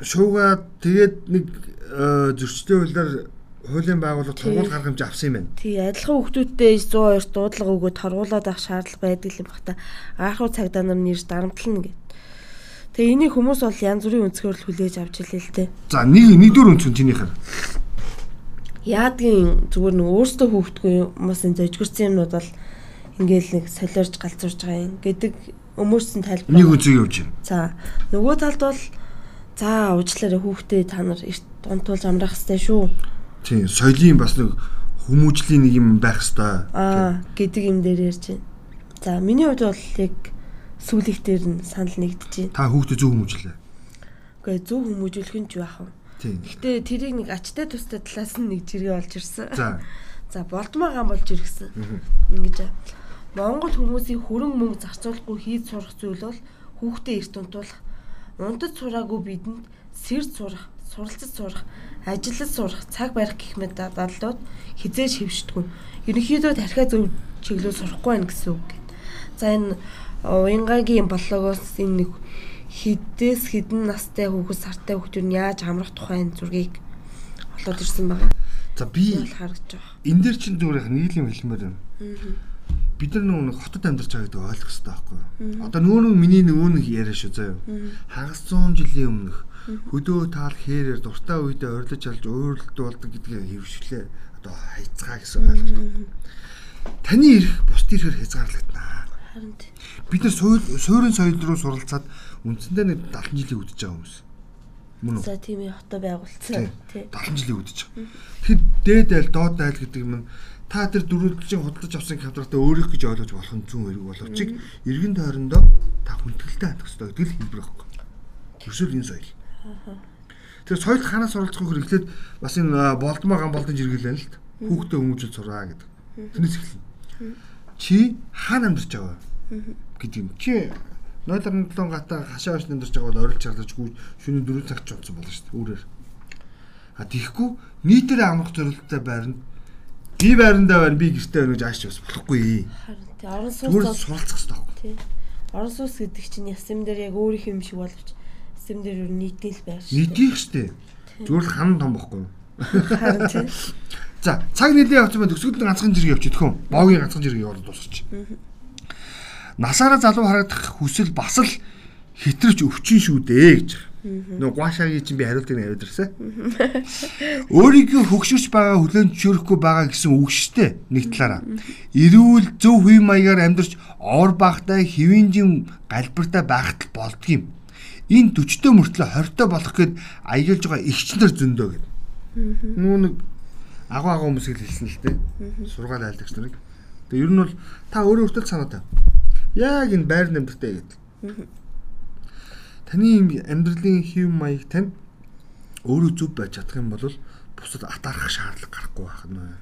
шуугаад тэгээд нэг зөрчлийн хуулиар хуулийн байгууллага тургуул гарах хэмжээ авсан юм байна. Тий, адилхан хүмүүстэй 102 дуудлага өгөөд торгуулаад авах шаардлага байдаг юм бах та. Анхруу цагдаа нар нэрж дарамтлна гэд. Тэгээ энийг хүмүүс бол янз бүрийн өнцгөр л хүлээж авч илээ л дээ. За нэг нэгдүгээр өнцгөн чиний хар. Яадгийн зүгээр нэг өөртөө хөөгдгүй хүмүүс энэ зожигдсон юмнууд бол ингээл нэг солиорж галзуурж байгаа юм гэдэг өмөрсөн тайлбар. Нэг үнцэг явж байна. За нөгөө талд бол за уучлаарай хүүхдээ та нар эрт дунтуулж амрах хэрэгтэй шүү Тийм, соёлын бас нэг хүмүүжлийн нэг юм байх хэвээр. Аа, гэдэг юм дээр ярьж байна. За, миний хувьд бол яг сүүлих дээр нь санал нэгдэж байна. Та хүүхдээ зөв хүмүүжлээ. Гэхдээ зөв хүмүүжүүлэх нь ч яах вэ? Тийм. Гэхдээ тэрийг нэг ачтай тустай талаас нь нэг жиргээ олж ирсэн. За. За, болдмоо гам болж ирсэн. Ингэж Монгол хүмүүсийн хөрөн мөнгө зарцуулахгүй хийж сурах зүйл бол хүүхдээ эрт унтуулах. Унтад сураагүй бидэнд сэрд сурах, суралцаж сурах ажиллаж сурах, цаг барих гэх мэт дадлууд хизээж хөвшдгүү. Ерөнхийдөө тархиа зөв чиглэл сурахгүй байх гэсэн үг. За энэ уянгагийн блогоос энэ нэг хідээс хідэн настай хүүхэд сартай хүүхдүүд нь яаж амрах тухайн зургийг олоод ирсэн байгаа. За би харагдаж байгаа. Энэ дээр чинь зүгээр нийлэн хэлмээр байна. Бид нар нэг хотод амьдарч байгаа гэдэг ойлгох хэрэгтэй байхгүй юу? Одоо нүүн миний нүүн яриа шүү заяа. Хагас 100 жилийн өмнөх хөдөө таал хээрээр дуртай үедээ орилж алж өөрлөлдүүлдэг гэдгийг хэвшлээ. Одоо хайцгаа гэсэн ойлголт. Таны ирэх бусд ирэхээр хязгаарлагдана. Харин тий. Бид нар суурин соёл руу суралцаад үндсэндээ нэг 70 жилийн үдэж байгаа хүмүүс. Мөн үү? За тийм ээ хотоо байгуулсан. Тий. 70 жилийн үдэж. Тэгэхээр дээд айл доод айл гэдэг юм та тэр дөрвөлжин худалдаж авсан квадратаа өөрөх гэж ойлгож болох нь зүүн эрг боловч эргэн тойрондоо та хүндгэлтэй хандах хэрэгтэй гэдэг л хэлбэр байхгүй. Тэрсэл энэ соёл. Тэр соёл ханаас оролцох хөр эхлээд бас энэ болдмоо гам болдон жиргэл байна л. Хүүхдээ хүмүүжил сураа гэдэг. Тэрнээс эхэлнэ. Чи хаана амьдарч байгаа гэдэг юм. Чи 0.7 гата хашаа хаш амьдарч байгаа бол орилж чарлажгүй шөнийн 4 цагт ч унтсан болно шүү дээ. Өөрөөр. А тийхгүй нийтээр амрах зорилттой байранд Би байрандаа байна, би гэртээ байна гэж ааш бас болохгүй. Харин тий орон сууц суралцах хэрэгтэй байхгүй. тий. Орон сууц гэдэг чинь ясэм дээр яг өөрийнх юм шиг боловч ясэм дээр өөр нийтийн л байр шүү. Нийтих штэ. Зүгээр л хан том байхгүй? Харин тий. За, цаг нийлээ явуулсан байна. Төсгөлд ганцхан жиргээ явчих тхөө. Богийн ганцхан жиргээ явуулаад дуусгач. Насаараа залуу харагдах хүсэл бас л хитрч өвчин шүү дээ гэж. Нөгөө гуашаагийн чинь би хариултыг нь аваад ирсэн. Өөрийгөө хөгшөрч байгаа хүлэн зөвшөөрөхгүй байгаа гэсэн үг штэ нэг талаараа. Эрүүл зөв хувь маягаар амьдарч ор багтай хэвэнжин галбиртай байхад л болдгийм. Энэ 40-тэй мөртлөө 20-той болох гээд аялж байгаа эгчнэр зөндөө гэд. Нүү нэг агуу агуу хүмүүс л хэлсэн л дээ. Сургаал айлдагч нарыг. Тэгээ ер нь бол та өөрөө өөртөө санаа тав. Яг энэ байр нэмэртэй гэдэг. Таны юм амьдралын хэв маяг тань өөрөө зөв байж чадах юм бол бусад атаарах шаардлага гарахгүй байх нь байна.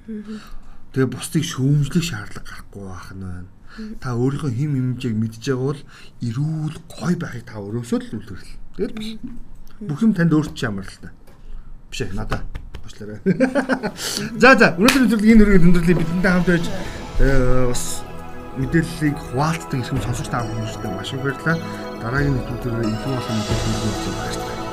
Тэгээ бусдыг шүүмжлэх шаардлага гарахгүй байх нь байна. Та өөрийнхөө хэм хэмжээг мэдж байгаа бол эрүүл гой байхыг та өрөөсөө л үлдэрэл. Тэгэл бас бүх юм танд өөрт чи ямар л та. Биш ээ надаа бочлаарай. За за өнөөдрийн зөвлөгийг энэ үргэлж өндөрлөе бидэнтэй хамт байж э, бас мэдээллийг хуваалцдаг ирсэн сонсогч та бүхэнд маш их баярлалаа. Дараагийн нэвтрүүлгээр илүү олон мэдээлэл өгөх гэж байна.